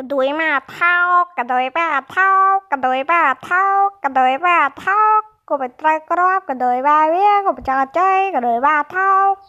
កដួយមកថោកកដួយមកថោកកដួយមកថោកកដួយមកថោកក៏មិនត្រូវក្របកដួយមកវាក៏មិនចង់ចៃកដួយមកថោក